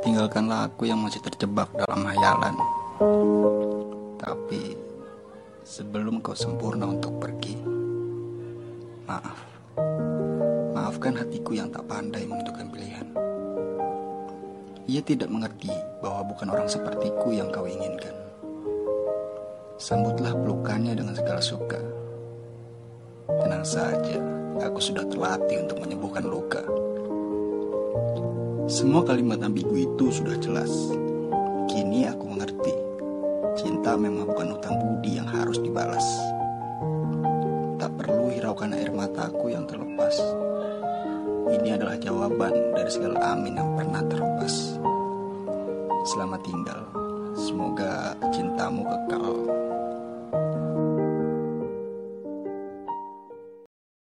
Tinggalkanlah aku yang masih terjebak dalam hayalan. Tapi sebelum kau sempurna untuk pergi, maaf. Maafkan hatiku yang tak pandai menentukan pilihan. Ia tidak mengerti bahwa bukan orang sepertiku yang kau inginkan. Sambutlah pelukannya dengan segala suka. Tenang saja, aku sudah terlatih untuk menyembuhkan luka. Semua kalimat ambigu itu sudah jelas. Kini aku mengerti. Cinta memang bukan utang budi yang harus dibalas. Tak perlu hiraukan air mataku yang terlepas. Ini adalah jawaban dari segala amin yang pernah terlepas. Selamat tinggal. Semoga cintamu kekal